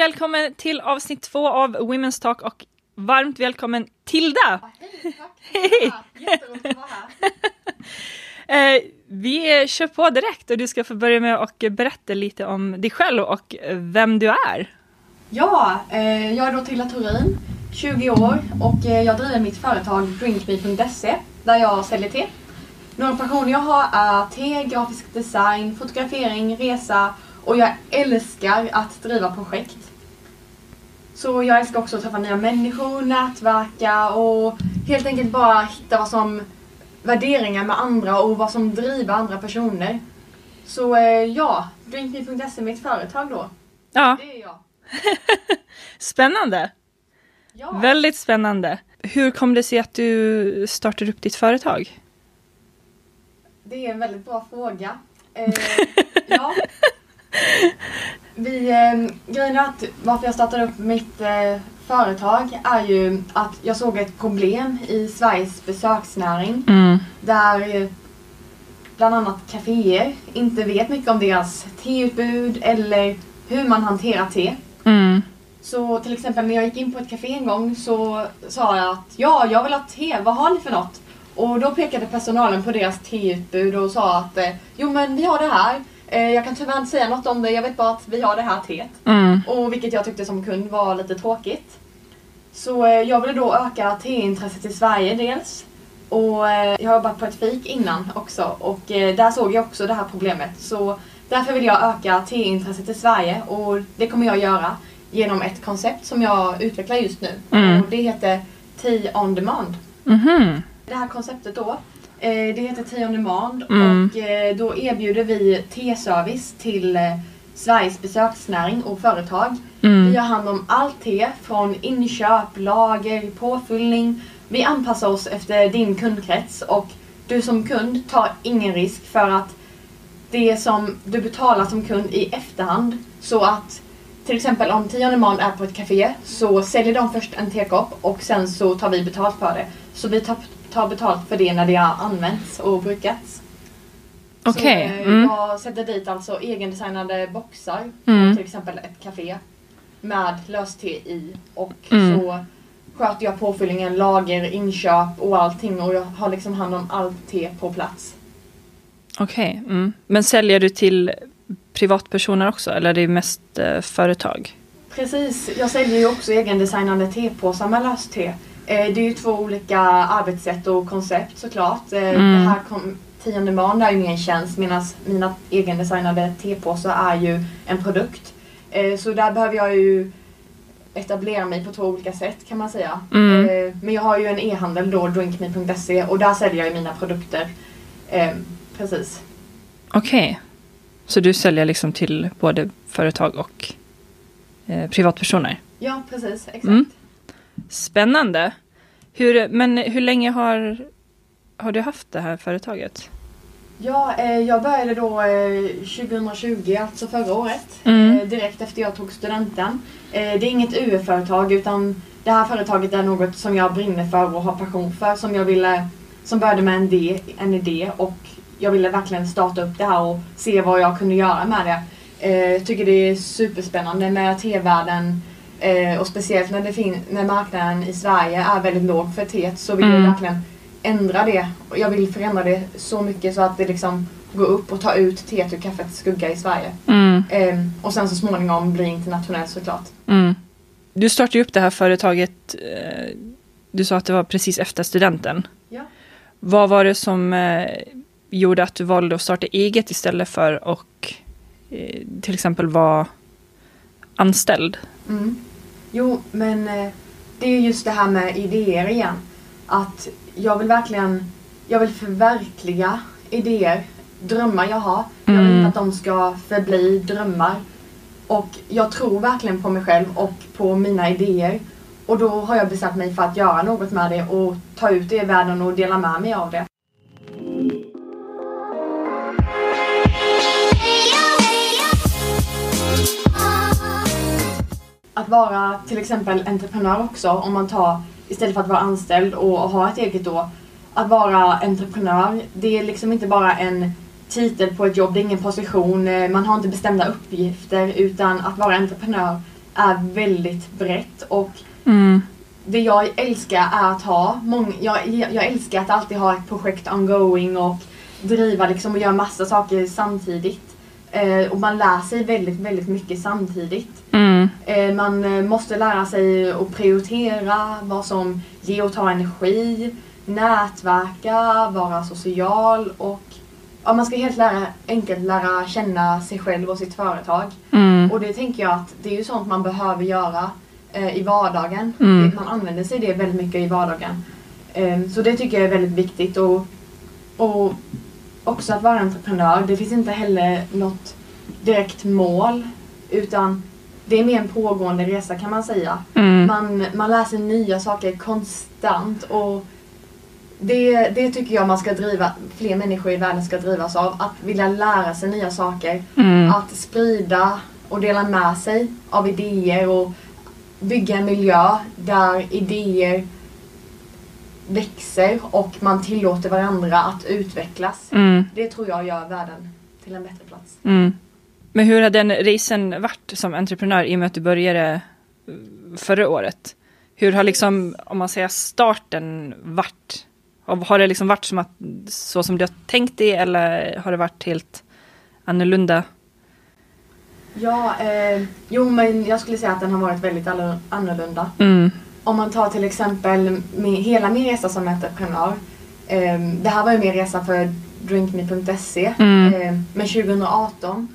välkommen till avsnitt två av Women's Talk och varmt välkommen Tilda! Hej, tack! Hej. Jätteroligt att vara här. Eh, vi kör på direkt och du ska få börja med att berätta lite om dig själv och vem du är. Ja, eh, jag är då Tilda Thurin, 20 år och eh, jag driver mitt företag drinkme.se där jag säljer te. Några passioner jag har är te, grafisk design, fotografering, resa och jag älskar att driva projekt. Så jag älskar också att träffa nya människor, nätverka och helt enkelt bara hitta vad som värderingar med andra och vad som driver andra personer. Så eh, ja, drinkme.se är mitt företag då. Ja, Det är jag. spännande! Ja. Väldigt spännande. Hur kom det sig att du startade upp ditt företag? Det är en väldigt bra fråga. Eh, ja. Vi, eh, grejen är att varför jag startade upp mitt eh, företag är ju att jag såg ett problem i Sveriges besöksnäring Mm. där eh, bland annat kaféer inte vet mycket om deras teutbud eller hur man hanterar te. Mm. Så till exempel när jag gick in på ett café en gång så sa jag att ja, jag vill ha te, vad har ni för något? Och då pekade personalen på deras teutbud och sa att eh, jo men vi har det här. Eh, jag kan tyvärr inte säga något om det, jag vet bara att vi har det här teet. Mm. Och vilket jag tyckte som kund var lite tråkigt. Så eh, jag ville då öka teintresset i Sverige dels. Och eh, jag har jobbat på ett fik innan också och där såg jag också det här problemet. Så därför vill jag öka teintresset i Sverige och det kommer jag göra genom ett koncept som jag utvecklar just nu. Mm. Och det heter Tea on demand. Mhm. Det här konceptet då, det heter Tea on demand Mm. och eh, då erbjuder vi teservice till eh, Sveriges besöksnäring och företag. Vi Mm. har hand om allt te från inköp, lager, påfyllning. Vi anpassar oss efter din kundkrets och du som kund tar ingen risk för att det som du betalar som kund i efterhand så att till exempel om Tea on demand är på ett café så säljer de först en tekopp och sen så tar vi betalt för det. Så vi tar, tar betalt för det när det har använts och brukats. Okej. Så, eh, Mm. Jag sätter dit alltså egendesignade boxar Mm. till exempel ett café med löste i och Mm. så sköter jag påfyllningen, lager, inköp och allting och jag har liksom hand om allt te på plats. Okej. Mm. Men säljer du till privatpersoner också eller är det mest eh, företag? Precis, jag säljer ju också egendesignade tepåsar med löst te. Eh, det är ju två olika arbetssätt och koncept såklart. Eh, Mm. Det här kom, tionde man är ju mer en tjänst medan mina egendesignade tepåsar är ju en produkt. Eh, så där behöver jag ju etablera mig på två olika sätt kan man säga. Mm. Eh, men jag har ju en e-handel då, drinkme.se och där säljer jag ju mina produkter. Eh, precis. Okej. Så du säljer liksom till både företag och eh, privatpersoner? Ja, precis. Exakt. Mm. Spännande. Hur, men hur länge har, har du haft det här företaget? Ja, eh, jag började då eh, 2020, alltså förra året. Mm. Eh, direkt efter jag tog studenten. Eh, det är inget UF-företag utan det här företaget är något som jag brinner för och har passion för. Som jag ville, som började med en idé, en idé och jag ville verkligen starta upp det här och se vad jag kunde göra med det. Eh, jag tycker det är superspännande med tevärlden eh, och speciellt när, det fin- när marknaden i Sverige är väldigt låg för teet så vill Mm. jag verkligen ändra det. Och jag vill förändra det så mycket så att det liksom går upp och tar ut teet ur kaffets skugga i Sverige. Mm. Ehm, och sen så småningom bli internationell såklart. Mm. Du startade ju upp det här företaget, eh, du sa att det var precis efter studenten. Ja. Vad var det som eh, gjorde att du valde att starta eget istället för att eh, till exempel vara anställd? Mm. Jo, men eh, det är just det här med idéer igen. Att jag vill verkligen, jag vill förverkliga idéer, drömmar jag har. Jag vill Mm. att de ska förbli drömmar. Och jag tror verkligen på mig själv och på mina idéer. Och då har jag bestämt mig för att göra något med det och ta ut det i världen och dela med mig av det. Att vara till exempel entreprenör också, om man tar istället för att vara anställd och ha ett eget då. Att vara entreprenör, det är liksom inte bara en titel på ett jobb, det är ingen position, eh, man har inte bestämda uppgifter utan att vara entreprenör är väldigt brett och Mm. det jag älskar är att ha många, jag, jag älskar att alltid ha ett projekt ongoing och driva liksom och göra massa saker samtidigt. Eh, och man lär sig väldigt, väldigt mycket samtidigt. Mm. Eh, man eh, måste lära sig att prioritera vad som ger och tar energi, nätverka, vara social och ja, man ska helt lära, enkelt lära känna sig själv och sitt företag. Mm. Och det tänker jag att det är ju sånt man behöver göra eh, i vardagen. Mm. Man använder sig det väldigt mycket i vardagen. Eh, så det tycker jag är väldigt viktigt. Och, och också att vara entreprenör, det finns inte heller något direkt mål. Utan det är mer en pågående resa kan man säga. Mm. Man, man lär sig nya saker konstant. Och det, det tycker jag man ska driva, fler människor i världen ska drivas av. Att vilja lära sig nya saker. Mm. Att sprida och dela med sig av idéer och bygga en miljö där idéer växer och man tillåter varandra att utvecklas. Mm. Det tror jag gör världen till en bättre plats. Mm. Men hur har den resan varit som entreprenör i och med att du började eh, förra året? Hur har liksom, om man säger starten varit? Har det liksom varit som att, så som du har tänkt dig eller har det varit helt annorlunda? Ja, eh, jo men jag skulle säga att den har varit väldigt annorlunda. Mm. Om man tar till exempel min, hela min resa som entreprenör. Eh, det här var ju min resa för drinkme.se. Mm. Eh, men 2018,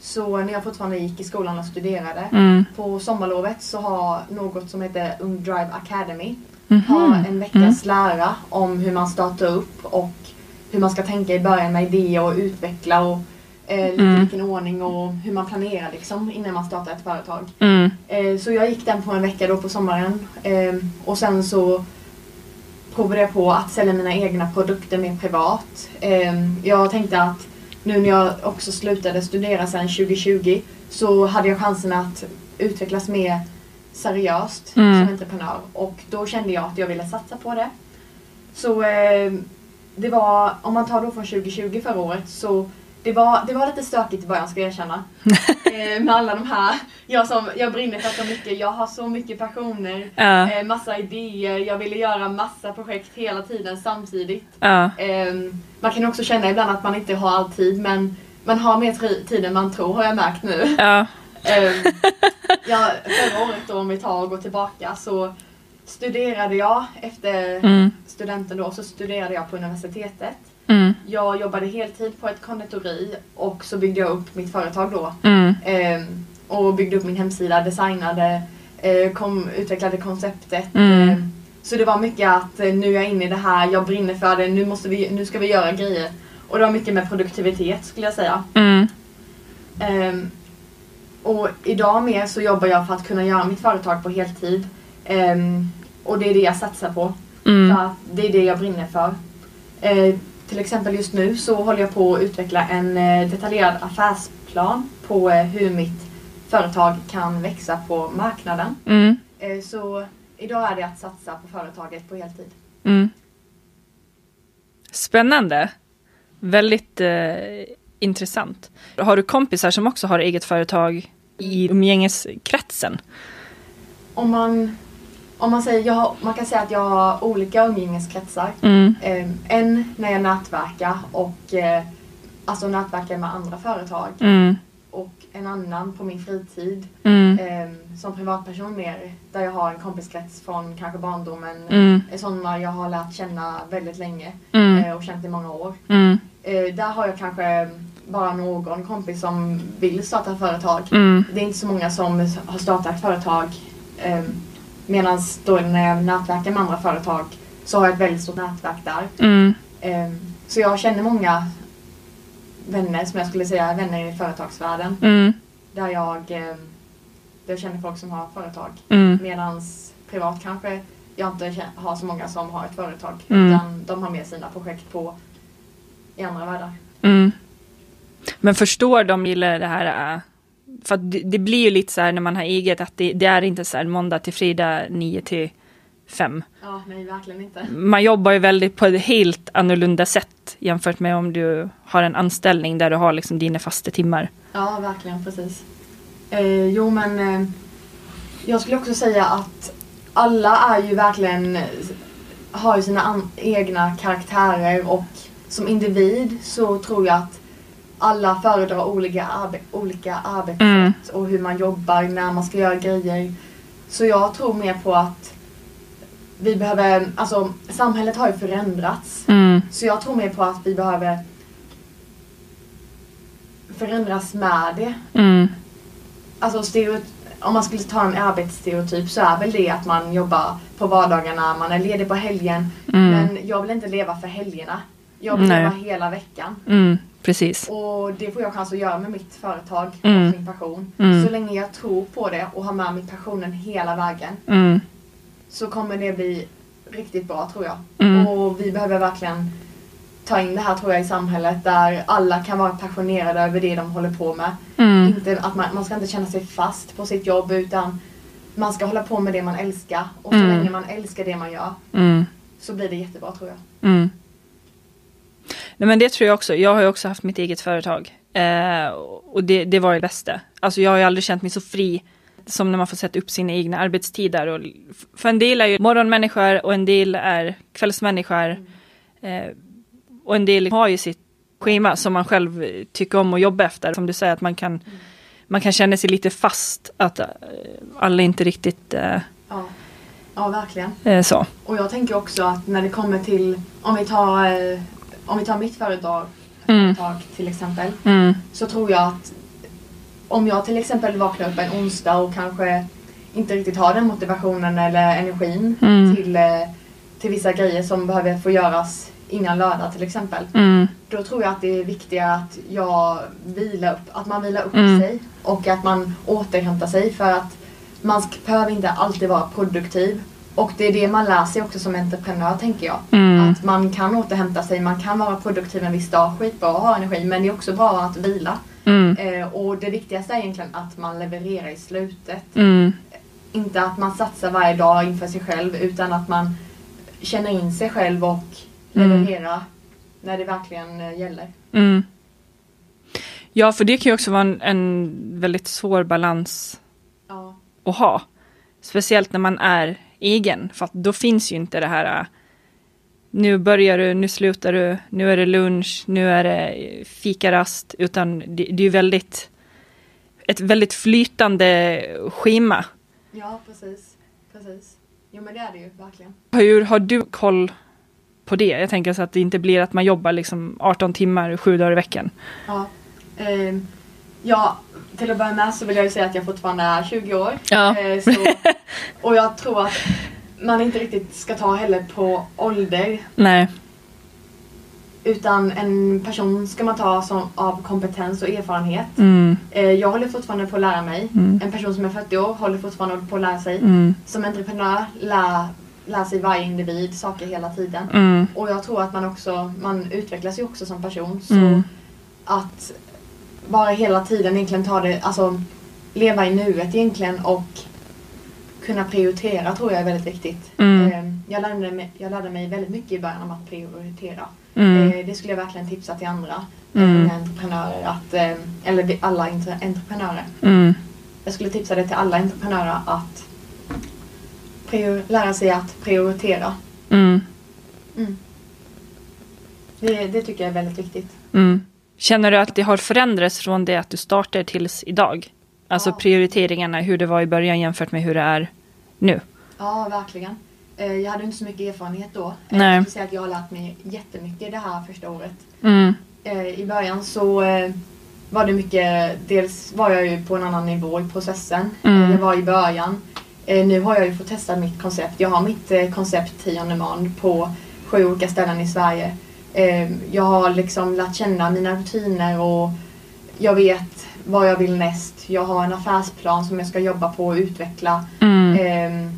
så när jag fortfarande gick i skolan och studerade. Mm. På sommarlovet så har något som heter Ung Drive Academy Mhm. har en veckas lära om hur man startar upp och hur man ska tänka i början med idéer och utveckla och eh, lite Mm. vilken ordning och hur man planerar liksom innan man startar ett företag. Mm. Eh, så jag gick den på en vecka då på sommaren eh, och sen så provade jag på att sälja mina egna produkter mer privat. Eh, jag tänkte att nu när jag också slutade studera sen 2020 så hade jag chansen att utvecklas mer seriöst Mm. som entreprenör och då kände jag att jag ville satsa på det. Så eh, det var, om man tar då från 2020 förra året så det var, det var lite stökigt i början ska jag erkänna. eh, med alla de här, jag, som, jag brinner för så mycket, jag har så mycket passioner, Ja. eh, massa idéer, jag ville göra massa projekt hela tiden samtidigt. Ja. Ehm, man kan också känna ibland att man inte har all tid men man har mer tid än man tror har jag märkt nu. Ehm, ja, förra året då om vi tar och går tillbaka så studerade jag efter Mm. studenten då så studerade jag på universitetet. Mm. Jag jobbade heltid på ett konditori och så byggde jag upp mitt företag då. Mm. Ehm, och byggde upp min hemsida, designade, eh, kom, utvecklade konceptet. Mm. Ehm, så det var mycket att eh, nu är jag inne i det här, jag brinner för det, nu, måste vi, nu ska vi göra grejer. Och det var mycket med produktivitet skulle jag säga. Mm. Ehm, och idag mer så jobbar jag för att kunna göra mitt företag på heltid. Ehm, och det är det jag satsar på. Mm. För att det är det jag brinner för. Till exempel just nu så håller jag på att utveckla en eh, detaljerad affärsplan på eh, hur mitt företag kan växa på marknaden. Mm. Eh, så idag är det att satsa på företaget på heltid. Mm. Spännande. Väldigt eh, intressant. Har du kompisar som också har eget företag i umgängeskretsen? Om man, om man, säger, jag, har- man kan säga att jag har olika umgängeskretsar. Mm. Eh, en när jag nätverkar och eh, alltså nätverkar med andra företag. Mm. Och en annan på min fritid. Mm. eh, som privatperson mer. Där jag har en kompiskrets från kanske barndomen. Mm. Eh, Sådana jag har lärt känna väldigt länge Mm. eh, och känt i många år. Mm. Eh, där har jag kanske bara någon kompis som vill starta företag. Mm. Det är inte så många som har startat företag. Medan då när jag nätverkar med andra företag så har jag ett väldigt stort nätverk där. Mm. Eh, så jag känner många vänner som jag skulle säga vänner i företagsvärlden. Mm. Där jag, eh, där jag känner folk som har företag. Mm. Medans privat kanske jag inte har så många som har ett företag. Mm. Utan de har med sina projekt på i andra världar. Mm. Men förstår de gillar det här? För att det, det blir ju lite så här när man har eget att det, det är inte så här måndag till fredag 9 till 5. Ja, nej verkligen inte. Man jobbar ju väldigt på ett helt annorlunda sätt jämfört med om du har en anställning där du har liksom dina fasta timmar. Ja, verkligen precis. Eh, jo men eh, Jag skulle också säga att alla är ju verkligen har ju sina egna karaktärer och som individ så tror jag att alla föredrar olika, arbe- olika arbetssätt Mm. och hur man jobbar, när man ska göra grejer. Så jag tror mer på att vi behöver, alltså samhället har ju förändrats. Mm. Så jag tror mer på att vi behöver förändras med det. Mm. Alltså om man skulle ta en arbetsstereotyp så är väl det att man jobbar på vardagarna, man är ledig på helgen. Mm. Men jag vill inte leva för helgerna. Jag vill leva hela veckan. Mm. Precis. Och det får jag chans att göra med mitt företag Mm. och min passion. Mm. Så länge jag tror på det och har med mig passionen hela vägen Mm. så kommer det bli riktigt bra tror jag. Mm. Och vi behöver verkligen ta in det här tror jag i samhället där alla kan vara passionerade över det de håller på med. Mm. Inte att man, man ska inte känna sig fast på sitt jobb utan man ska hålla på med det man älskar. Och så länge man älskar det man gör så blir det jättebra tror jag. Mm. Nej, men det tror jag också. Jag har ju också haft mitt eget företag. Eh, och det, det var det bästa. Alltså jag har ju aldrig känt mig så fri som när man får sätta upp sina egna arbetstider. Och, för en del är ju morgonmänniskor och en del är kvällsmänniskor. Eh, och en del har ju sitt schema som man själv tycker om att jobba efter. Som du säger, att man kan, man kan känna sig lite fast. Att eh, alla inte riktigt eh, Ja, ja verkligen. eh, så. Och jag tänker också att när det kommer till, om vi tar, eh, om vi tar mitt företag, Mm. till exempel. Mm. Så tror jag att om jag till exempel vaknar upp en onsdag och kanske inte riktigt har den motivationen eller energin Mm. till, eh, till vissa grejer som behöver få göras innan lördag till exempel. Mm. Då tror jag att det är viktigare att jag vilar upp, att man vilar upp Mm. sig och att man återhämtar sig för att man behöver inte alltid vara produktiv. Och det är det man lär sig också som entreprenör tänker jag. Mm. Att man kan återhämta sig, man kan vara produktiv en viss dag, skitbra att ha energi men det är också bra att vila. Mm. Eh, och det viktigaste är egentligen att man levererar i slutet. Mm. Inte att man satsar varje dag inför sig själv utan att man känner in sig själv och Mm. levererar när det verkligen eh, gäller. Mm. Ja, för det kan ju också vara en, en väldigt svår balans Ja. att ha. Speciellt när man är egen, för att då finns ju inte det här äh, nu börjar du, nu slutar du, nu är det lunch, nu är det eh, fikarast, utan det, det är ju väldigt ett väldigt flytande schema. ja, precis. Precis. Jo men det är det ju verkligen. Hur har du koll på det? Jag tänker så att det inte blir att man jobbar liksom 18 timmar, sju dagar i veckan. Ja. Ehm, ja, till att börja med så vill jag ju säga att jag fortfarande är 20 år. Ja. Eh, så, och jag tror att man inte riktigt ska ta heller på ålder. Nej. Utan en person ska man ta som, av kompetens och erfarenhet. Mm. Eh, jag håller fortfarande på att lära mig. Mm. En person som är 40 år håller fortfarande på att lära sig. Mm. Som entreprenör lär, lär sig varje individ saker hela tiden. Mm. Och jag tror att man också, man utvecklas ju också som person. Så Mm. att bara hela tiden egentligen ta det, alltså leva i nuet egentligen och kunna prioritera tror jag är väldigt viktigt. Mm. Eh, Jag, lärde mig, jag lärde mig väldigt mycket i början om att prioritera. Mm. Eh, Det skulle jag verkligen tipsa till andra Mm. unga entreprenörer, att, eh, eller alla entre- entreprenörer. Mm. Jag skulle tipsa det till alla entreprenörer att prior- lära sig att prioritera. Mm. Mm. Det, det tycker jag är väldigt viktigt. Mm. Känner du att det har förändrats från det att du startade tills idag? Alltså Ja. prioriteringarna, hur det var i början jämfört med hur det är nu. Ja, verkligen. Eh, Jag hade inte så mycket erfarenhet då. Eh, Nej. Jag säga att jag har lärt mig jättemycket det här första året. Mm. Eh, I början så var det mycket, dels var jag ju på en annan nivå i processen. Mm. Jag var i början. Nu har jag ju fått testa mitt koncept. Jag har mitt koncept Tea on demand på sju olika ställen i Sverige. Jag har liksom lärt känna mina rutiner och jag vet vad jag vill näst. Jag har en affärsplan som jag ska jobba på och utveckla. Mm. Ehm,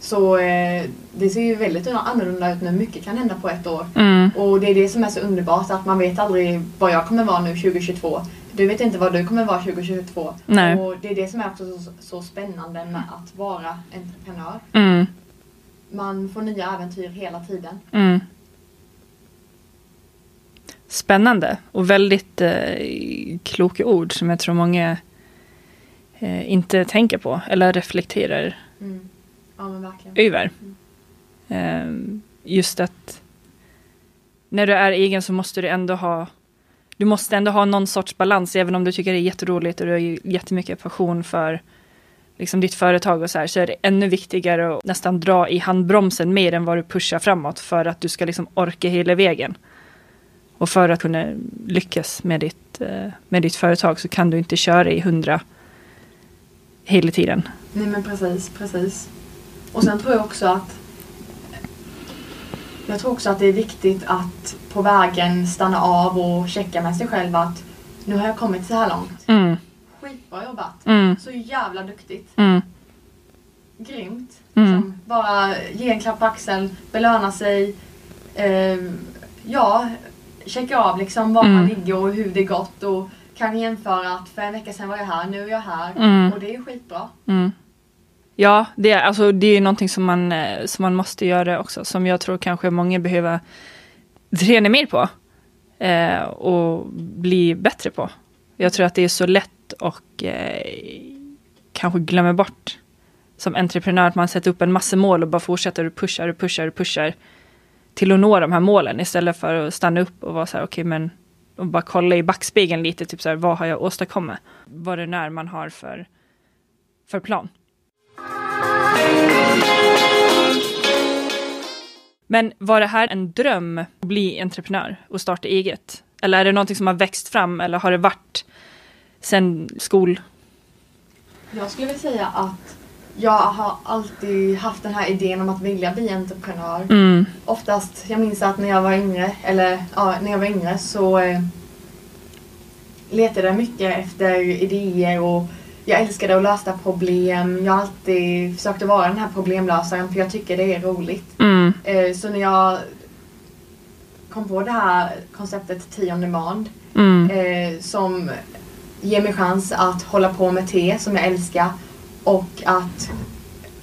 Så eh, det ser ju väldigt annorlunda ut nu. Mycket kan hända på ett år. Mm. Och det är det som är så underbart att man vet aldrig vad jag kommer vara nu 2022. Du vet inte vad du kommer vara 2022. Nej. Och det är det som är också så, så spännande med att vara entreprenör. Mm. Man får nya äventyr hela tiden. Mm. Spännande och väldigt eh, kloka ord som jag tror många eh, inte tänker på eller reflekterar Mm. Ja men verkligen. över. Eh, just att när du är egen så måste du ändå ha du måste ändå ha någon sorts balans, även om du tycker det är jätteroligt och du har jättemycket passion för liksom ditt företag och så här, så är det ännu viktigare att nästan dra i handbromsen mer än vad du pushar framåt för att du ska liksom orka hela vägen. Och för att kunna lyckas med ditt, eh, med ditt företag så kan du inte köra i hundra hela tiden. Nej men precis, precis. Och sen tror jag också att jag tror också att det är viktigt att på vägen stanna av och checka med sig själv att nu har jag kommit så här långt. Mm, Skitbra jobbat. mm, Så jävla duktigt. mm, Grymt. Mm. Liksom, bara ge en klapp på axeln, belöna sig. Eh, ja, checka av liksom var man Mm. ligger och hur det gått och kan jämföra att för en vecka sedan var jag här, nu är jag här. Mm. Och det är skitbra. mm. Ja, det är, alltså, det är någonting som man, eh, som man måste göra också, som jag tror kanske många behöver träna mer på eh, och bli bättre på. Jag tror att det är så lätt och eh, kanske glömmer bort som entreprenör att man sätter upp en massa mål och bara fortsätter och pushar och pushar och pushar till att nå de här målen istället för att stanna upp och vara så här, okej men och bara kolla i backspegeln lite, typ så här, vad har jag åstadkommit? Vad det när man har för, för plan. Men var det här en dröm att bli entreprenör och starta eget? Eller är det någonting som har växt fram eller har det varit sen skol? Jag skulle vilja säga att jag har alltid haft den här idén om att vilja bli entreprenör. Mm, Oftast, jag minns att när jag var yngre, eller ja, när jag var yngre så eh, letade jag mycket efter idéer och jag älskade att lösa problem. Jag har alltid försökt att vara den här problemlösaren för jag tycker det är roligt. mm, Eh, så när jag kom på det här konceptet Tea on demand mm, eh, som ger mig chans att hålla på med te som jag älskar och att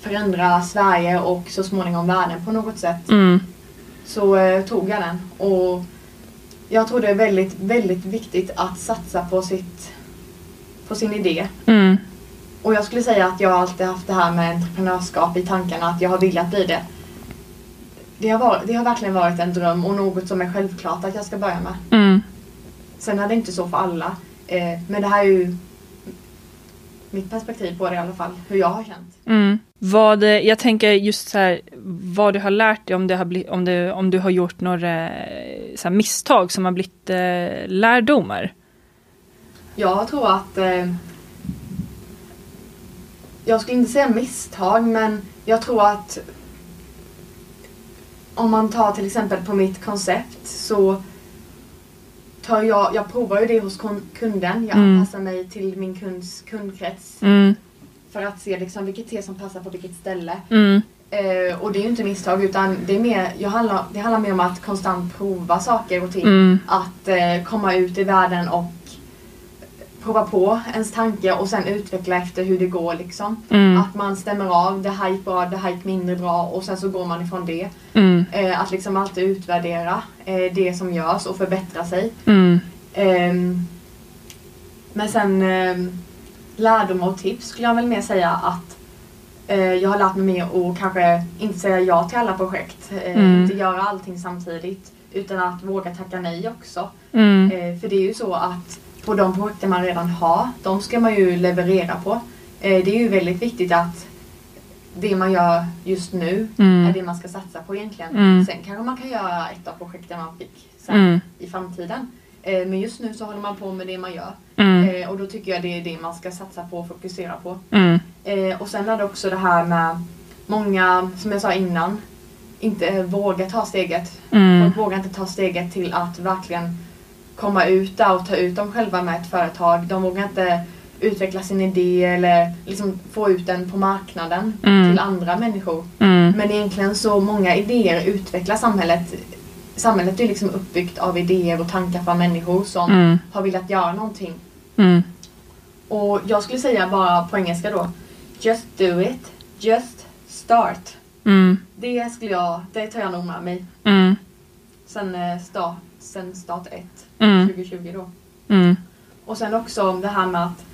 förändra Sverige och så småningom världen på något sätt mm, så eh, tog jag den. Och jag tror det är väldigt, väldigt viktigt att satsa på, sitt, på sin idé. mm, Och jag skulle säga att jag alltid haft det här med entreprenörskap i tankarna, att jag har velat bli det. Det har, varit, det har verkligen varit en dröm och något som är självklart att jag ska börja med. mm, Sen är det inte så för alla. Eh, men det här är ju mitt perspektiv på det i alla fall, hur jag har känt. mm. Vad, jag tänker just så här, vad du har lärt dig om, det har bli, om, det, om du har gjort några så misstag som har blivit eh, lärdomar. Jag tror att eh, jag skulle inte säga misstag men jag tror att om man tar till exempel på mitt koncept så tar jag, jag provar ju det hos kunden. Jag Mm. anpassar mig till min kunds kundkrets Mm, för att se liksom vilket te som passar på vilket ställe. mm, Eh, och det är ju inte misstag utan det, är mer, jag handlar, det handlar mer om att konstant prova saker och ting. mm, Att eh, komma ut i världen och prova på ens tanke och sen utveckla efter hur det går liksom. mm, Att man stämmer av, det här gick bra, det här gick mindre bra och sen så går man ifrån det. mm, Eh, att liksom alltid utvärdera eh, det som görs och förbättra sig. mm, Ehm, men sen um, lärdom och tips skulle jag väl mer säga att eh, jag har lärt mig mer att kanske inte säga ja till alla projekt. eh, Mm. Inte göra allting samtidigt. Utan att våga tacka nej också. mm, Eh, för det är ju så att på de projekten man redan har, de ska man ju leverera på. Eh, det är ju väldigt viktigt att det man gör just nu är mm, det man ska satsa på egentligen. Mm. Sen kanske man kan göra ett av projekten man fick sen mm, i framtiden. Eh, men just nu så håller man på med det man gör. mm, Eh, och då tycker jag det är det man ska satsa på och fokusera på. mm, och sen är det också det här med många, som jag sa innan, inte våga ta steget. mm, Folk vågar inte ta steget till att verkligen komma ut där och ta ut dem själva med ett företag. De vågar inte utveckla sin idé eller liksom få ut den på marknaden Mm. till andra människor. mm, Men egentligen så många idéer utvecklar samhället. Samhället är liksom uppbyggt av idéer och tankar från människor som mm, har velat göra någonting. mm, Och jag skulle säga bara på engelska då. Just do it. Just start. mm, Det skulle jag, det tar jag nog med mig. mm, Sen, eh, start, sen start 1 mm, 2020 då. mm, Och sen också om det här med att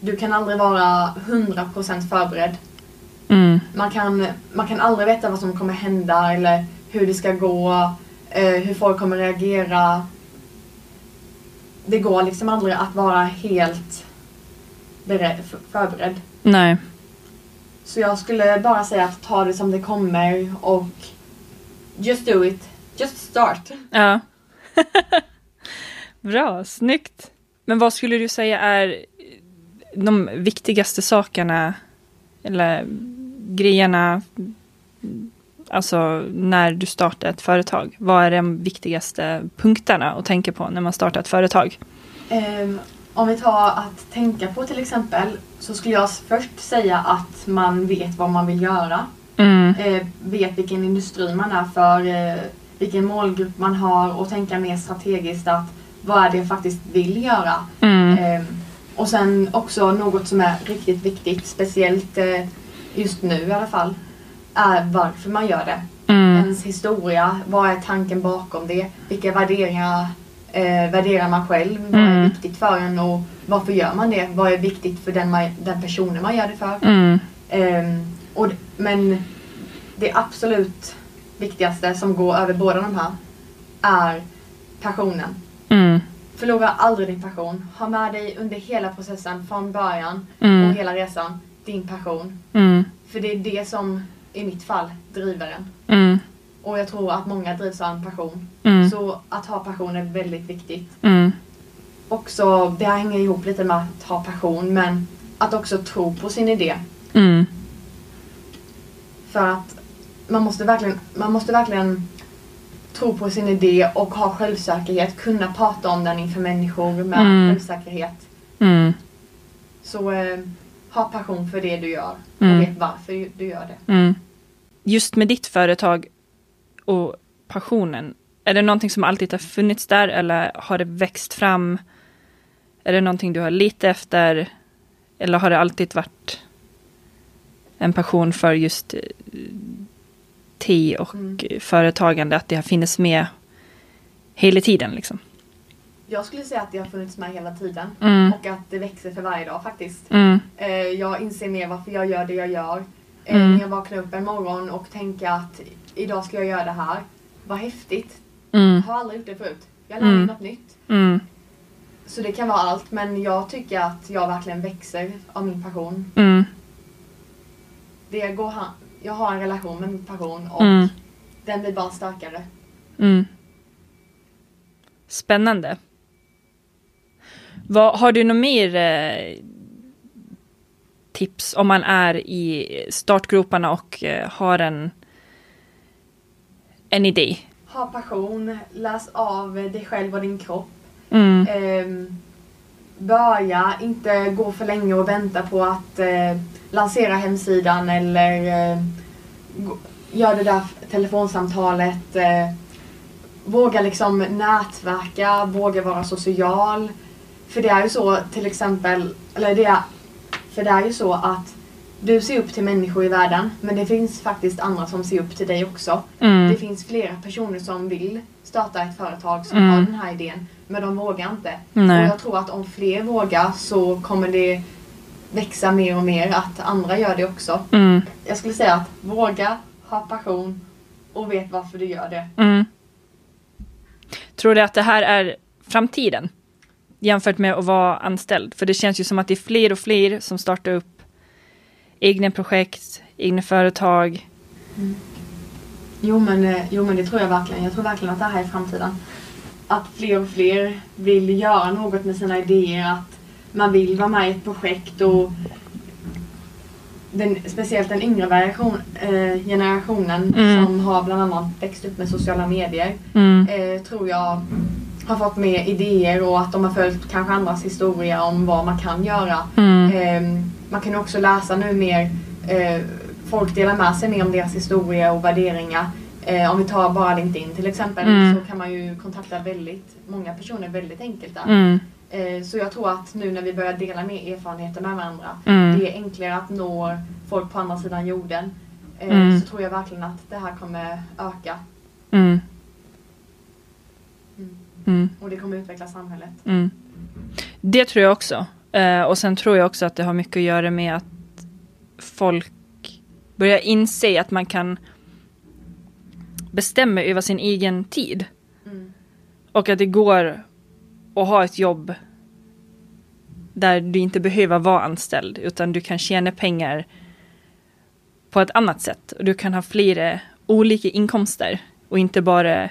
du kan aldrig vara 100% förberedd. Mm. Man kan, man kan aldrig veta vad som kommer hända eller hur det ska gå, eh, hur folk kommer reagera. Det går liksom aldrig att vara helt beredd, förberedd. Nej. Så jag skulle bara säga att ta det som det kommer och just do it. Just start. Ja. Bra, snyggt. Men vad skulle du säga är de viktigaste sakerna eller grejerna alltså när du startar ett företag? Vad är de viktigaste punkterna att tänka på när man startar ett företag? Ehm, om vi tar att tänka på till exempel så skulle jag först säga att man vet vad man vill göra. Mm, Eh, vet vilken industri man är för, eh, vilken målgrupp man har och tänka mer strategiskt att vad är det jag faktiskt vill göra. mm, Ehm, och sen också något som är riktigt viktigt, speciellt eh, just nu i alla fall, är varför man gör det. mm, Ens historia, vad är tanken bakom det? Vilka värderingar eh, värderar man själv? Vad är Mm. viktigt för en och varför gör man det? Vad är viktigt för den, man, den personen man gör det för? mm, Ehm, och, men det absolut viktigaste som går över båda de här är passionen. Mm, Förlora aldrig din passion. Ha med dig under hela processen från början Mm. och hela resan din passion. mm, För det är det som i mitt fall driver en. mm, Och jag tror att många drivs av en passion. mm, Så att ha passion är väldigt viktigt. mm, Också, det hänger ihop lite med att ha passion men att också tro på sin idé. mm, För att man måste verkligen, man måste verkligen tro på sin idé och ha självsäkerhet. Kunna prata om den inför människor med Mm. självsäkerhet. mm, Så eh, ha passion för det du gör Mm. och vet varför du gör det. mm. Just med ditt företag och passionen, är det någonting som alltid har funnits där eller har det växt fram? Är det någonting du har lite efter? Eller har det alltid varit en passion för just te och Mm. företagande, att det har funnits med hela tiden liksom? Jag skulle säga att det har funnits med hela tiden. Mm, Och att det växer för varje dag faktiskt. mm, Eh, jag inser mer varför jag gör det jag gör. Eh, Mm. När jag vaknar upp en morgon och tänker att idag ska jag göra det här. Vad häftigt. mm, Jag har aldrig gjort det förut. Jag lär mig Mm. något nytt. mm, Så det kan vara allt men jag tycker att jag verkligen växer av min passion. mm, Det går han- jag har en relation med min passion och mm, den blir bara starkare. mm. Spännande. Vad, har du något mer eh, tips om man är i startgroparna och eh, har en, en idé? Ha passion, läs av dig själv och din kropp. Mm, Ehm, börja inte gå för länge och vänta på att eh, lansera hemsidan eller eh, gör det där telefonsamtalet. Eh, våga liksom nätverka, våga vara social. För det är ju så till exempel, eller det är, för det är ju så att du ser upp till människor i världen men det finns faktiskt andra som ser upp till dig också. mm, Det finns flera personer som vill starta ett företag som Mm. har den här idén men de vågar inte. Nej. Och jag tror att om fler vågar så kommer det växa mer och mer att andra gör det också. mm, Jag skulle säga att våga, ha passion och vet varför du gör det. mm. Tror du att det här är framtiden? Jämfört med att vara anställd? För det känns ju som att det är fler och fler som startar upp egna projekt, egna företag. Jo men, eh, jo men det tror jag verkligen. Jag tror verkligen att det här är framtiden. Att fler och fler vill göra något med sina idéer. Att man vill vara med i ett projekt och den, speciellt den yngre variation, eh, generationen Mm. som har bland annat växt upp med sociala medier Mm, eh, tror jag har fått mer idéer och att de har följt kanske andras historia om vad man kan göra. mm, Eh, man kan också läsa nu mer, eh, folk delar med sig mer om deras historia och värderingar. Eh, om vi tar bara LinkedIn till exempel Mm. så kan man ju kontakta väldigt många personer väldigt enkelt där. Eh, så jag tror att nu när vi börjar dela mer erfarenheter med varandra, mm, det är enklare att nå folk på andra sidan jorden. Eh, Mm. Så tror jag verkligen att det här kommer öka mm, Mm. mm. och det kommer utveckla samhället. Mm. Det tror jag också. Eh, och sen tror jag också att det har mycket att göra med att folk börjar inse att man kan bestämma över sin egen tid. Och att det går att ha ett jobb där du inte behöver vara anställd utan du kan tjäna pengar på ett annat sätt. Och du kan ha flera olika inkomster och inte bara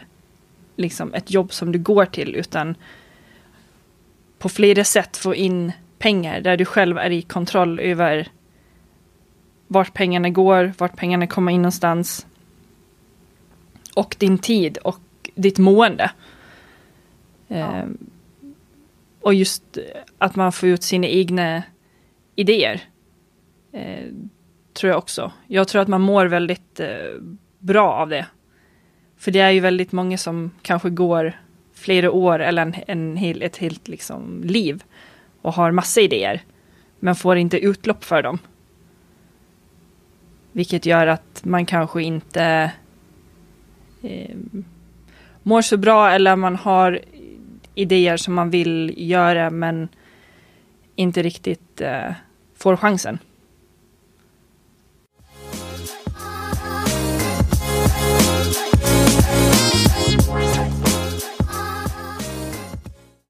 liksom ett jobb som du går till utan på flera sätt få in pengar där du själv är i kontroll över vart pengarna går, vart pengarna kommer in någonstans. Och din tid och ditt mående. Ja. Ehm, och just eh, att man får ut sina egna idéer. Eh, tror jag också. Jag tror att man mår väldigt eh, bra av det. För det är ju väldigt många som kanske går flera år eller en, en hel, ett helt liksom, liv och har massa idéer. Men får inte utlopp för dem. Vilket gör att man kanske inte eh, mår så bra eller man har idéer som man vill göra men inte riktigt eh, får chansen.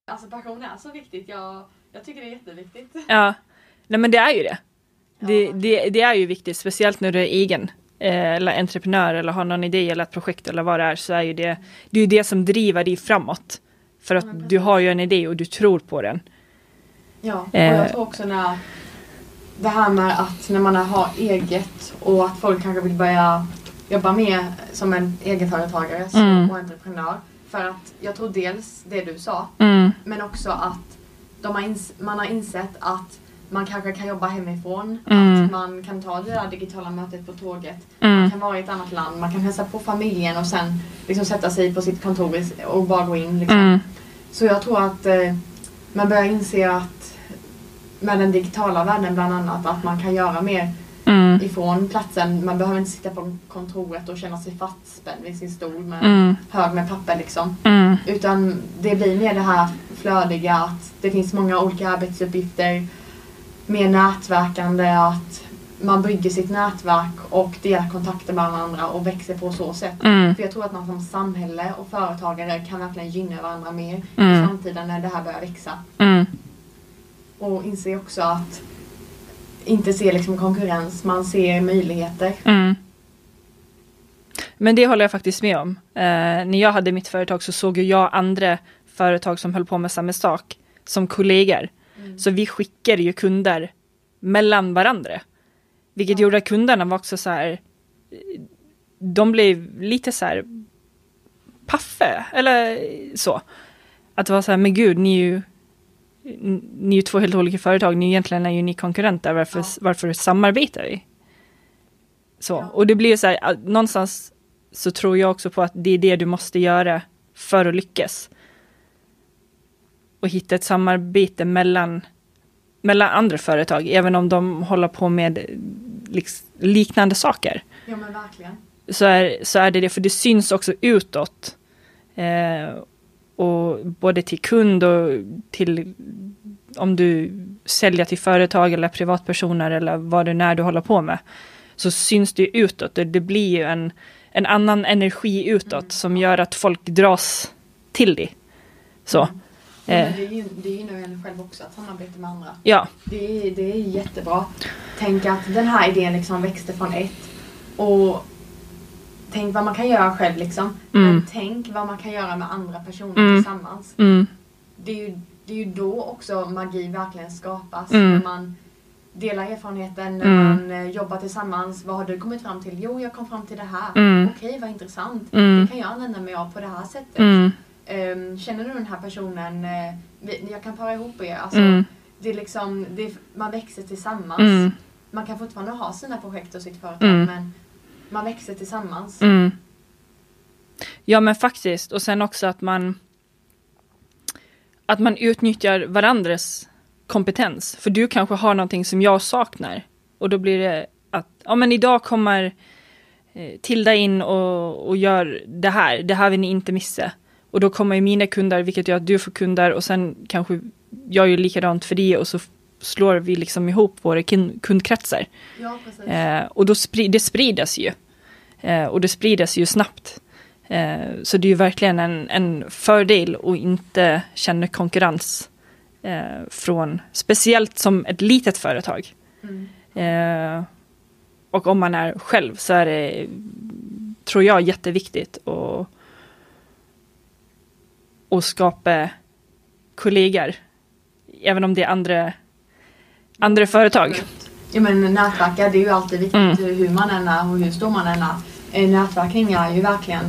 Alltså passion är så viktigt. Jag, jag tycker det är jätteviktigt. Ja, nej men det är ju det. Det, Ja. det, det är ju viktigt, speciellt när du är egen. eh, Eller entreprenör eller har någon idé eller ett projekt eller vad det är. Så är ju det, det är ju det som driver dig framåt. För att Ja, du har ju en idé och du tror på den. Ja, och Eh. jag tror också när det här med att när man har eget och att folk kanske vill börja jobba mer som en egenföretagare Mm. och entreprenör. För att jag tror dels det du sa, Mm, men också att de har ins- man har insett att man kanske kan jobba hemifrån, Mm. att man kan ta det där digitala mötet på tåget. Man mm, kan vara i ett annat land, man kan hälsa på familjen och sen liksom sätta sig på sitt kontor och bara gå in. Liksom. mm, Så jag tror att eh, man börjar inse att med den digitala världen bland annat att man kan göra mer mm, ifrån platsen. Man behöver inte sitta på kontoret och känna sig fastspänd vid sin stol med mm, hög med papper liksom. mm, Utan det blir mer det här flödiga att det finns många olika arbetsuppgifter. Mer nätverkande att man bygger sitt nätverk och delar kontakter med varandra och växer på så sätt. mm, För jag tror att man som samhälle och företagare kan verkligen gynna varandra mer i Mm. framtiden när det här börjar växa. mm, Och inse också att inte se liksom konkurrens, man ser möjligheter. mm. Men det håller jag faktiskt med om. Eh, när jag hade mitt företag så såg jag andra företag som höll på med samma sak som kollegor. Så vi skickade ju kunder mellan varandra. Vilket Ja. gjorde att kunderna var också så här, de blev lite så här paffe, eller så. Att det var så här, men gud, ni är ju, ni är ju två helt olika företag, ni egentligen är ju ni konkurrenter, varför, Ja. varför samarbetar vi? Så, Ja. och det blir ju så här, någonstans så tror jag också på att det är det du måste göra för att lyckas. Och hitta ett samarbete mellan, mellan andra företag, även om de håller på med liks- liknande saker. Ja men verkligen. Så är, så är det det, för det syns också utåt. Eh, och både till kund och till om du säljer till företag eller privatpersoner eller vad det är du håller på med. Så syns det utåt och det blir ju en, en annan energi utåt Mm. som gör att folk dras till det. Så, Ja, eh, det, gynnar ju en själv också att samarbeta med andra. ja. Det är, det är jättebra. Tänk att den här idén liksom växte från ett. Och tänk vad man kan göra själv liksom. Mm. Men tänk vad man kan göra med andra personer Mm. tillsammans. Mm, Det är, ju, det är ju då också magi verkligen skapas. Mm. När man delar erfarenheten, när Mm. man eh, jobbar tillsammans. Vad har du kommit fram till? Jo, jag kom fram till det här. Mm. Okej, vad intressant. Det kan jag använda mig av på det här sättet. Ehm, känner du den här personen? vi- jag kan para ihop er. Alltså, mm, det är liksom, det är, man växer tillsammans. mm, Man kan fortfarande ha sina projekt och sitt företag Mm. men man växer tillsammans. mm. Ja men faktiskt, och sen också att man att man utnyttjar varandras kompetens. För du kanske har någonting som jag saknar. Och då blir det att, ja men idag kommer eh, Tilda in och, och gör det här, det här vill ni inte missa. Och då kommer ju mina kunder, vilket gör att du får kunder och sen kanske jag gör likadant för det och så slår vi liksom ihop våra kundkretsar. Ja, precis. Eh, och då spri- det spridas ju. Eh, och det spridas ju snabbt. Eh, så det är ju verkligen en, en fördel att inte känna konkurrens eh, från, speciellt som ett litet företag. Mm. Och om man är själv så är det, tror jag, jätteviktigt att, att skapa kollegor. Även om det är andra, andra företag. Ja men nätverka det är ju alltid viktigt Mm. hur man än är och hur stor man än är. Eh, Nätverkning är ju verkligen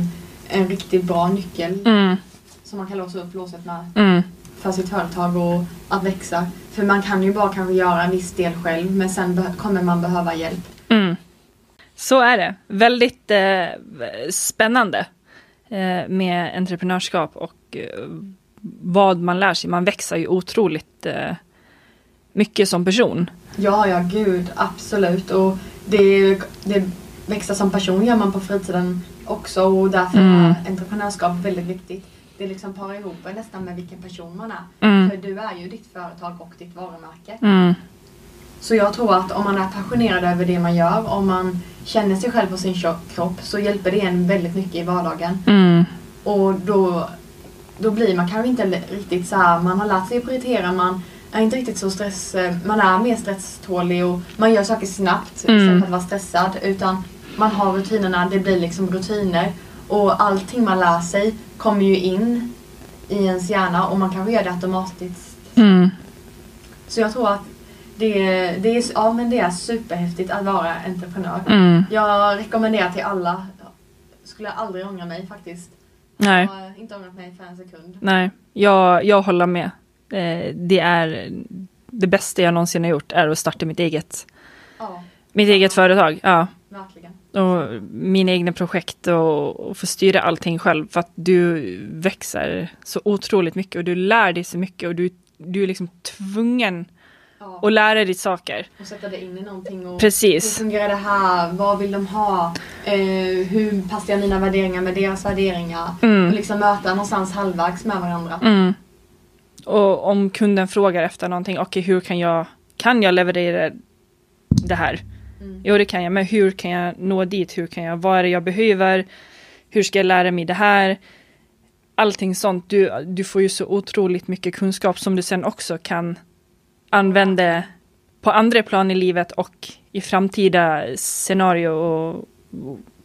en riktigt bra nyckel Mm, som man kan låsa upp låset med mm, för sitt företag och att växa. För man kan ju bara kanske göra en viss del själv men sen kommer man behöva hjälp. mm. Så är det. Väldigt eh, spännande eh, med entreprenörskap och vad man lär sig. Man växer ju otroligt eh, mycket som person. Ja, ja gud absolut och det, det växa som person gör man på fritiden också och därför Mm. är entreprenörskap väldigt viktigt. Det liksom parar ihop en nästan med vilken person man är. Mm. För du är ju ditt företag och ditt varumärke. Mm, Så jag tror att om man är passionerad över det man gör, om man känner sig själv och sin kropp så hjälper det en väldigt mycket i vardagen. mm, Och då, då blir man kanske inte riktigt så här, man har lärt sig att prioritera, man är inte riktigt så stress, eh, man är mer stresstålig och man gör saker snabbt Mm. istället för att vara stressad. Utan man har rutinerna, det blir liksom rutiner. Och allting man lär sig kommer ju in i ens hjärna och man kanske gör det automatiskt mm. så jag tror att det, det, är, ja, men det är superhäftigt att vara entreprenör. Mm. Jag rekommenderar till alla. Skulle jag aldrig ångra mig faktiskt. Nej. Jag har inte ångrat mig för en sekund. Nej, jag, jag håller med. Eh, det är det bästa jag någonsin har gjort är att starta mitt eget, Ja, mitt eget företag. Ja. verkligen. Och mina egna projekt och, och få styra allting själv för att du växer så otroligt mycket och du lär dig så mycket och du, du är liksom tvungen Ja. att lära dig saker. Och sätta det in i någonting. Och Hur Precis. fungerar det här? Vad vill de ha? Eh, hur passar jag mina värderingar med deras värderingar? Mm. Och liksom möta någonstans halvvägs med varandra. Mm. Och om kunden frågar efter någonting, okej hur kan jag, kan jag leverera det här? Mm. Jo det kan jag, men hur kan jag nå dit? Hur kan jag, vad är det jag behöver? Hur ska jag lära mig det här? Allting sånt, du, du får ju så otroligt mycket kunskap som du sen också kan använda på andra plan i livet och i framtida scenario och,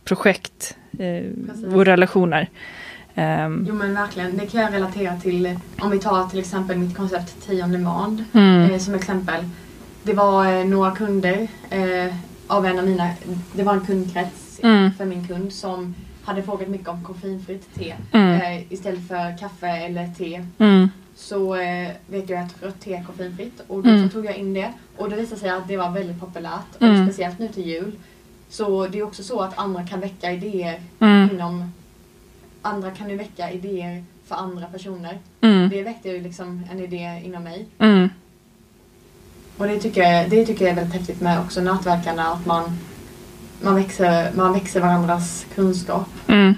projekt eh, och relationer. Ehm, Jo men verkligen, det kan jag relatera till. Om vi tar till exempel mitt koncept 10 on demand. mm, Eh, som exempel. Det var eh, några kunder eh, av en av mina, det var en kundkrets Mm. för min kund som hade frågat mycket om koffeinfritt te. Mm. Eh, istället för kaffe eller te. Så eh, vet jag att rött te är koffeinfritt och då Mm. så tog jag in det. Och det visade sig att det var väldigt populärt. Och Mm. speciellt nu till jul. Så det är också så att andra kan väcka idéer mm, inom Andra kan ju väcka idéer för andra personer. mm, Det väckte ju liksom en idé inom mig. mm, Och det tycker jag, det tycker jag är väldigt häftigt med också nätverkarna. Att man, man, växer, man växer varandras kunskap. mm.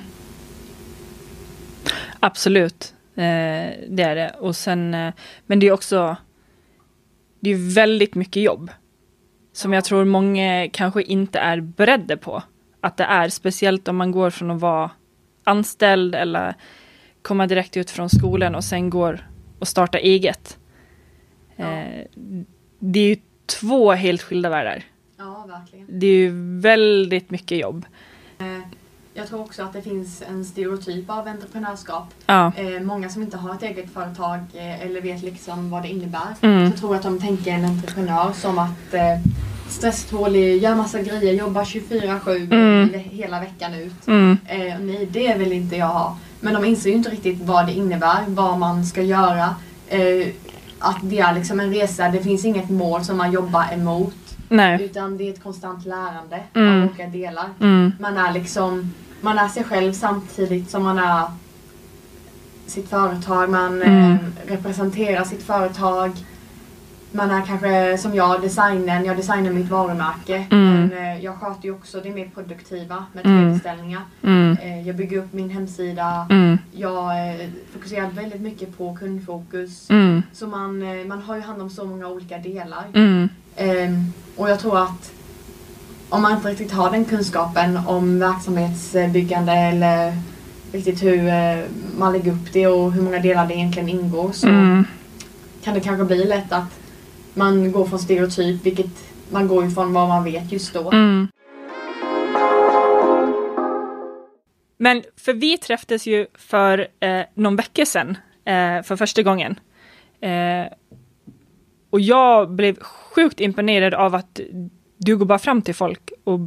Absolut, det är det. Och sen, eh, men det är också, det är väldigt mycket jobb. Som jag tror många kanske inte är beredda på att det är. Speciellt om man går från att vara anställd eller komma direkt ut från skolan och sen går och starta eget. Ja. Eh, det är ju två helt skilda världar. Ja, verkligen. Det är ju väldigt mycket jobb. Jag tror också att det finns en stereotyp av entreprenörskap. Ja. Eh, många som inte har ett eget företag eh, eller vet liksom vad det innebär. Mm. Så tror att de tänker en entreprenör som att eh, stresstålig, gör massa grejer, jobbar 24-7 Mm. hela veckan ut. Mm. Eh, nej, det vill inte jag ha. Men de inser ju inte riktigt vad det innebär, vad man ska göra. Eh, att det är liksom en resa, det finns inget mål som man jobbar emot. Nej. Utan det är ett konstant lärande Mm. av olika delar. Mm. Man är liksom, man är sig själv samtidigt som man är sitt företag. Man Mm. eh, representerar sitt företag. man är kanske som jag, designen, jag designar mitt varumärke. Mm. Men eh, jag sköter ju också det mer produktiva med Mm. 3D-ställningar. Mm. Eh, jag bygger upp min hemsida. Mm. Jag fokuserar väldigt mycket på kundfokus. Mm. Så man, man har ju hand om så många olika delar. Mm. Ehm, och jag tror att om man inte riktigt har den kunskapen om verksamhetsbyggande eller riktigt hur eh, man lägger upp det och hur många delar det egentligen ingår så Mm. kan det kanske bli lätt att man går från stereotyp, vilket man går ifrån vad man vet just då. Mm. Men för vi träffades ju för eh, någon vecka sedan eh, för första gången. Eh, och jag blev sjukt imponerad av att du går bara fram till folk och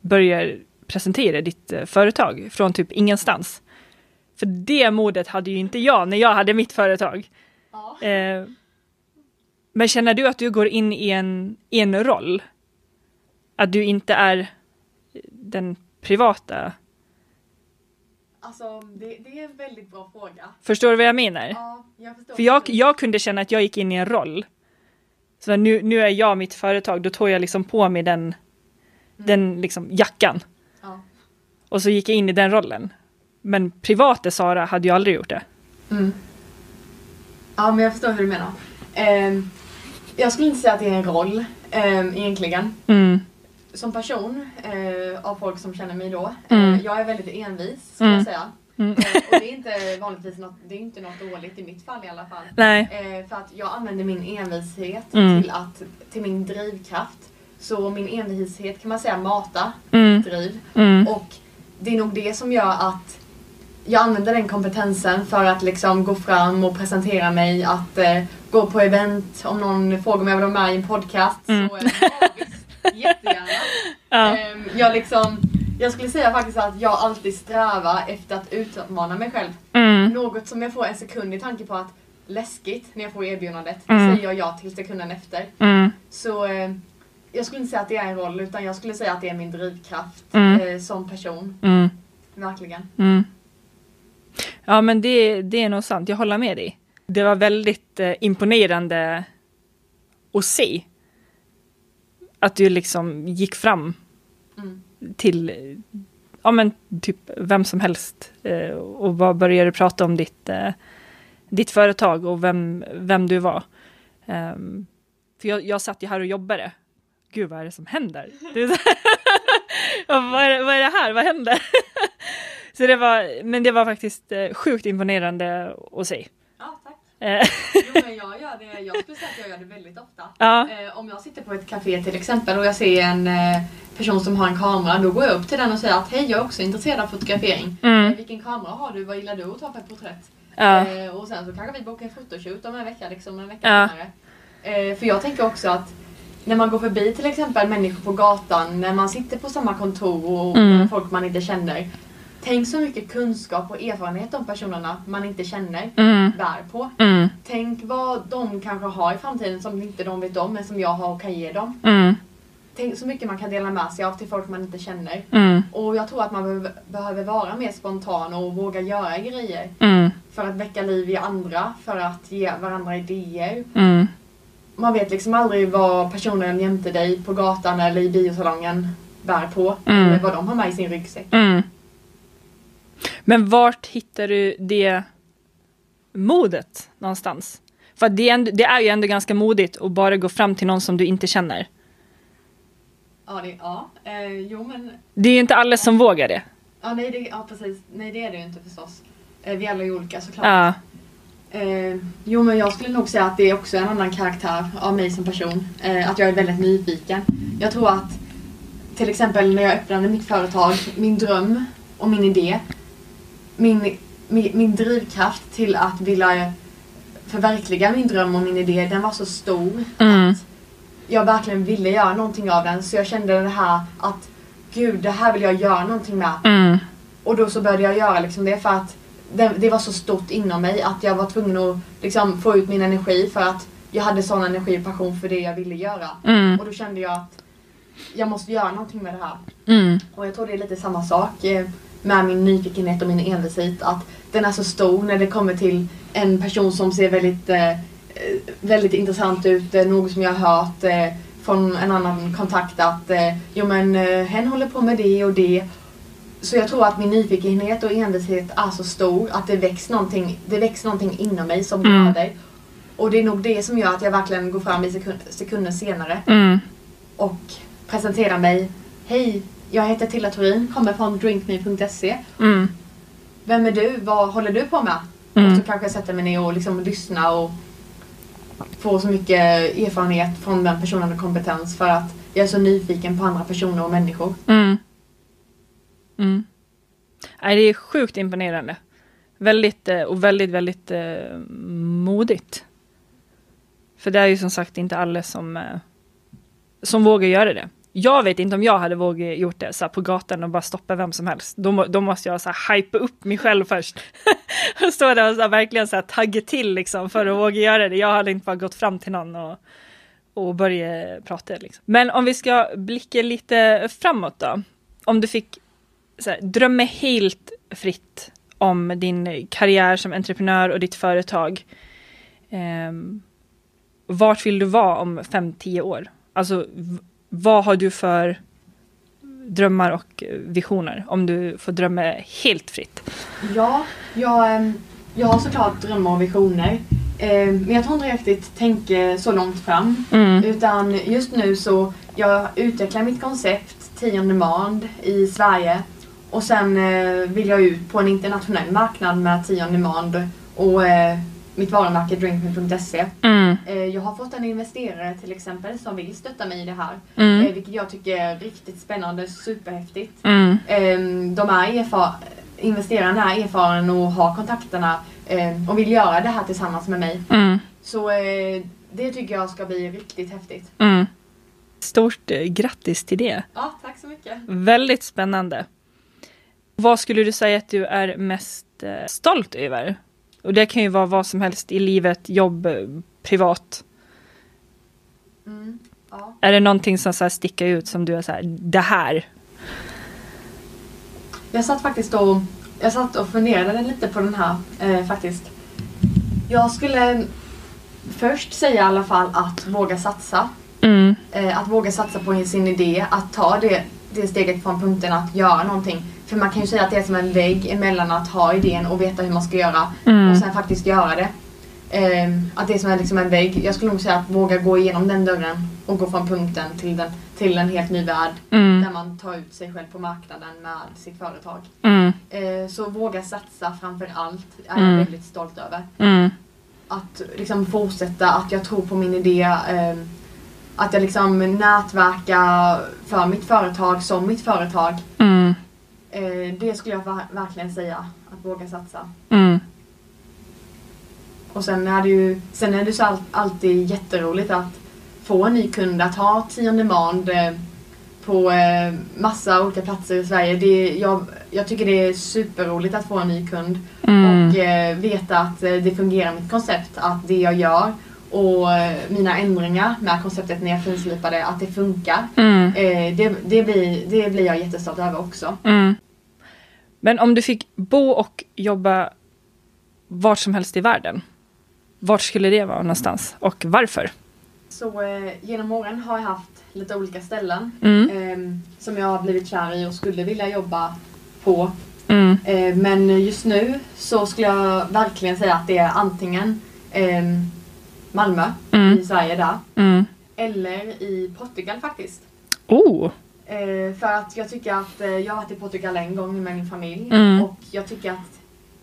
börjar presentera ditt eh, företag från typ ingenstans. För det modet hade ju inte jag när jag hade mitt företag. Ja. Eh, men känner du att du går in i en, i en roll? Att du inte är den privata? Alltså det, det är en väldigt bra fråga. Förstår du vad jag menar? Ja, jag förstår. För jag, jag kunde känna att jag gick in i en roll. Så nu, nu är jag mitt företag, då tog jag liksom på mig den, den liksom jackan. Ja. Och så gick jag in i den rollen. Men privata Sara hade ju aldrig gjort det. Mm. Ja, men jag förstår hur du menar. Ehm, jag skulle inte säga att det är en roll ehm, egentligen. Mm. Som person, eh, av folk som känner mig då, Mm. eh, jag är väldigt envis skulle Mm. jag säga. Mm. Eh, och det är inte vanligtvis något, det är inte något dåligt i mitt fall i alla fall. Nej. Eh, för att jag använder min envishet Mm. till, att, till min drivkraft. Så min envishet kan man säga mata Mm. driv. Mm. Och det är nog det som gör att jag använder den kompetensen för att liksom gå fram och presentera mig, att eh, gå på event. Om någon frågar om jag vill vara med i en podcast Mm. så eh, visst, jättegärna. Ja. Ehm, jag, liksom, jag skulle säga faktiskt att jag alltid strävar efter att utmana mig själv. Mm. Något som jag får en sekund i tanke på att läskigt när jag får erbjudandet, Mm. säger jag ja till sekunden efter. Mm. Så eh, jag skulle inte säga att det är en roll utan jag skulle säga att det är min drivkraft Mm. eh, som person. Mm. Verkligen. Mm. Ja, men det, det är nog sant. Jag håller med dig. Det var väldigt eh, imponerande att se att du liksom gick fram Mm. Till eh, ja, men typ vem som helst eh, och bara började prata om ditt, eh, ditt företag och vem, vem du var. Ehm, för jag, jag satt ju här och jobbade. Gud, vad är det som händer? Det är vad, är, vad är det här? Vad händer? Så det var, men det var faktiskt eh, sjukt imponerande att se. Ja, tack. Eh, Jo, men jag, gör det, jag skulle säga att jag gör det väldigt ofta. ja. Eh, om jag sitter på ett café till exempel och jag ser en eh, person som har en kamera, då går jag upp till den och säger att hej, jag är också intresserad av fotografering. Mm. Vilken kamera har du? Vad gillar du att ta för porträtt? Ja. Eh, och sen så kanske vi bokar en fotoshoot om en vecka, liksom en vecka Ja. senare. Eh, för jag tänker också att när man går förbi till exempel människor på gatan, när man sitter på samma kontor och Mm. folk man inte känner. Tänk så mycket kunskap och erfarenhet de personerna man inte känner Mm. bär på. Mm. Tänk vad de kanske har i framtiden som inte de vet om men som jag har och kan ge dem. Mm. Tänk så mycket man kan dela med sig av till folk man inte känner. Mm. Och jag tror att man behöver, behöver vara mer spontan och våga göra grejer. Mm. För att väcka liv i andra, för att ge varandra idéer. Mm. Man vet liksom aldrig vad personen jämte dig på gatan eller i biosalongen bär på. Mm. Eller vad de har med i sin ryggsäck. Mm. Men vart hittar du det modet någonstans? För det är, ändå, det är ju ändå ganska modigt att bara gå fram till någon som du inte känner. Ja, det, ja. Eh, jo men Det är inte alla som vågar det. Ja, nej, det, ja precis. Nej det är det ju inte förstås. Eh, vi alla är olika såklart. Ja. Eh, jo men jag skulle nog säga att det är också en annan karaktär av mig som person. Eh, att jag är väldigt nyfiken. Jag tror att till exempel när jag öppnade mitt företag, min dröm och min idé. Min, min, min drivkraft till att vilja förverkliga min dröm och min idé, den var så stor. Mm. Att jag verkligen ville göra någonting av den. Så jag kände det här att gud, det här vill jag göra någonting med. Mm. Och då så började jag göra liksom det för att det, det var så stort inom mig att jag var tvungen att liksom få ut min energi för att jag hade sån energi och passion för det jag ville göra. Mm. Och då kände jag att jag måste göra någonting med det här. Mm. Och jag tror det är lite samma sak eh, med min nyfikenhet och min envishet. Att den är så stor när det kommer till en person som ser väldigt eh, väldigt intressant ut. Eh, något som jag har hört eh, från en annan kontakt att eh, jo men eh, hen håller på med det och det. Så jag tror att min nyfikenhet och envishet är så stor att det väcks någonting, det väcks någonting inom mig som Mm. glöder. Och det är nog det som gör att jag verkligen går fram i sekund, sekunder senare Mm. och presenterar mig. Hej, jag heter Tilla Thorin, kommer från drinkme.se. Mm. Vem är du? Vad håller du på med? Mm. Och så kanske jag sätter mig ner och liksom lyssnar och Få så mycket erfarenhet från den personen och kompetens för att jag är så nyfiken på andra personer och människor. Mm. Mm. Nej, det är sjukt imponerande. Väldigt eh, och väldigt, väldigt eh, modigt. För det är ju som sagt inte alla som, eh, som vågar göra det. Jag vet inte om jag hade vågat gjort det så här, på gatan och bara stoppa vem som helst. Då, då måste jag så här, hypa upp mig själv först. och stå där och så här, verkligen så här, tagga till liksom, för att våga göra det. Jag hade inte bara gått fram till någon och, och börjat prata. Liksom. Men om vi ska blicka lite framåt då. Om du fick så här, drömma helt fritt om din karriär som entreprenör och ditt företag. Eh, vart vill du vara om 5-10 år? Alltså, vad har du för drömmar och visioner om du får drömma helt fritt? Ja, jag, ehm, jag har såklart drömmar och visioner. Ehm, Men jag tror inte riktigt tänker så långt fram. Mm. Utan just nu så jag utvecklar mitt koncept 10 on demand i Sverige. Och sen eh, vill jag ut på en internationell marknad med 10 on demand och eh, mitt varumärke drinkme.se. Mm. Eh, jag har fått en investerare till exempel som vill stötta mig i det här. Mm. Eh, vilket jag tycker är riktigt spännande, superhäftigt. Mm. Eh, de är erfar- investeraren är erfaren och har kontakterna eh, och vill göra det här tillsammans med mig. Mm. Så eh, det tycker jag ska bli riktigt häftigt. Mm. Stort grattis till det. Ja, tack så mycket. Väldigt spännande. Vad skulle du säga att du är mest stolt över? Och det kan ju vara vad som helst i livet, jobb, eh, privat. Mm, ja. Är det någonting som så här sticker ut som du är så här, det här? Jag satt faktiskt och, jag satt och funderade lite på den här eh, faktiskt. Jag skulle först säga i alla fall att våga satsa. Mm. Eh, att våga satsa på sin idé, att ta det, det steget från punkten att göra någonting. För man kan ju säga att det är som en vägg emellan att ha idén och veta hur man ska göra Mm. Och sen faktiskt göra det. Eh, att det är som en, liksom en vägg. Jag skulle nog säga att våga gå igenom den dörren och gå från punkten till, den, till en helt ny värld. Mm. Där man tar ut sig själv på marknaden med sitt företag. Mm. Eh, så våga satsa framför allt är Mm. jag väldigt stolt över. Mm. Att liksom fortsätta, att jag tror på min idé. Eh, att jag liksom nätverkar för mitt företag som mitt företag. Mm. Eh, det skulle jag ver- verkligen säga, att våga satsa. Och sen är det ju sen är det så all, alltid jätteroligt att få en ny kund, att ha 10 on demand eh, på eh, massa olika platser i Sverige. Det, jag, jag tycker det är superroligt att få en ny kund Mm. och eh, veta att det fungerar mitt koncept, att det jag gör och mina ändringar med konceptet när jag finslipade, att det funkar. Mm. Det, det, blir, det blir jag jättestolt över också. Mm. Men om du fick bo och jobba vart som helst i världen, vart skulle det vara någonstans och varför? Så eh, genom åren har jag haft lite olika ställen Mm. ehm, som jag har blivit kär i och skulle vilja jobba på. Mm. Eh, men just nu så skulle jag verkligen säga att det är antingen ehm, Malmö Mm. i Sverige där Mm. eller i Portugal faktiskt. Oh. Eh, för att jag tycker att eh, jag har varit i Portugal en gång med min familj Mm. och jag tycker att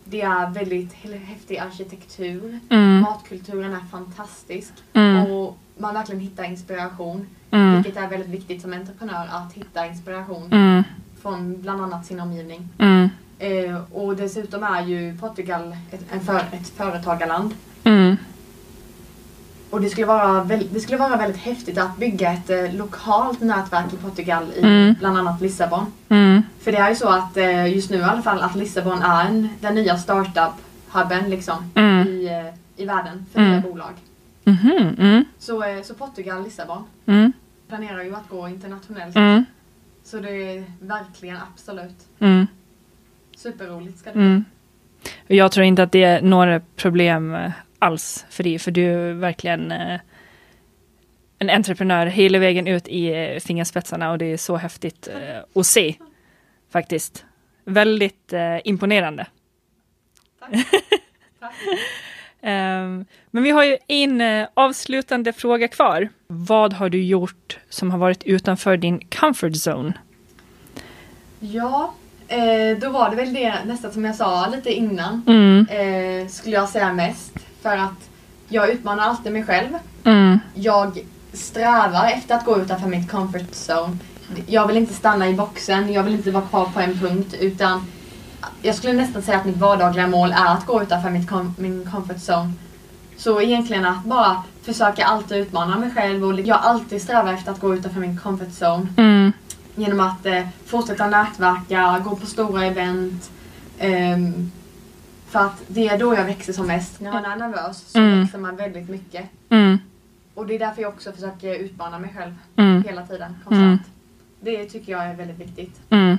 det är väldigt hä- häftig arkitektur. Mm. Matkulturen är fantastisk Mm. och man verkligen hittar inspiration. Mm. Vilket är väldigt viktigt som entreprenör att hitta inspiration Mm. från bland annat sin omgivning. Mm. Eh, och dessutom är ju Portugal ett, för, ett företagarland. Mm. Och det skulle, vara det skulle vara väldigt häftigt att bygga ett eh, lokalt nätverk i Portugal i bland annat Lissabon. För det är ju så att eh, just nu i alla fall att Lissabon är en, den nya startup-hubben liksom Mm. i, eh, i världen för Mm. nya bolag. Mhm. Mm. Så, eh, så Portugal, Lissabon Mm. planerar ju att gå internationellt. Mm. Så det är verkligen absolut Mm. superroligt ska det bli. Mm. Och Jag tror inte att det är några problem alls för dig, för du är verkligen en entreprenör hela vägen ut i fingerspetsarna och det är så häftigt att se faktiskt. Väldigt eh, imponerande. Tack. Tack. Ehm, men vi har ju en eh, avslutande fråga kvar. Vad har du gjort som har varit utanför din comfort zone? Ja, eh, då var det väl det nästan som jag sa lite innan. Mm, Eh, skulle jag säga mest. För att jag utmanar alltid mig själv. mm, Jag strävar efter att gå utanför mitt comfort zone. Jag vill inte stanna i boxen, jag vill inte vara kvar på en punkt utan jag skulle nästan säga att mitt vardagliga mål är att gå utanför mitt com- min comfort zone. Så egentligen att bara försöka alltid utmana mig själv och jag alltid strävar efter att gå utanför min comfort zone. mm, Genom att eh, fortsätta nätverka, gå på stora event. ehm, för att det är då jag växer som mest. När man är nervös så Mm. växer man väldigt mycket. mm, Och det är därför jag också försöker utmana mig själv mm, hela tiden, konstant. Det tycker jag är väldigt viktigt. mm.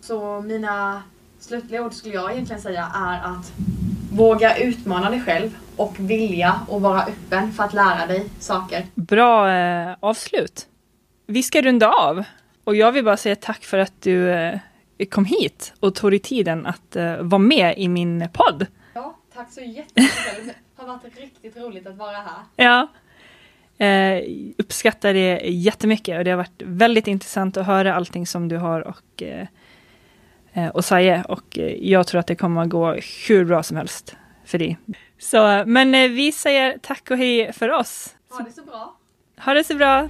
Så mina slutliga ord skulle jag egentligen säga är att våga utmana dig själv och vilja och vara öppen för att lära dig saker. Bra eh, avslut. Vi ska runda av och jag vill bara säga tack för att du eh, kom hit och tog dig tiden att eh, vara med i min podd. Ja, tack så jättemycket. Det har varit riktigt roligt att vara här. Ja. Eh, uppskattar det jättemycket och det har varit väldigt intressant att höra allting som du har och, eh, eh, och säga och eh, jag tror att det kommer att gå hur bra som helst för dig. Så, men eh, vi säger tack och hej för oss. Ha det så bra. Ha det så bra!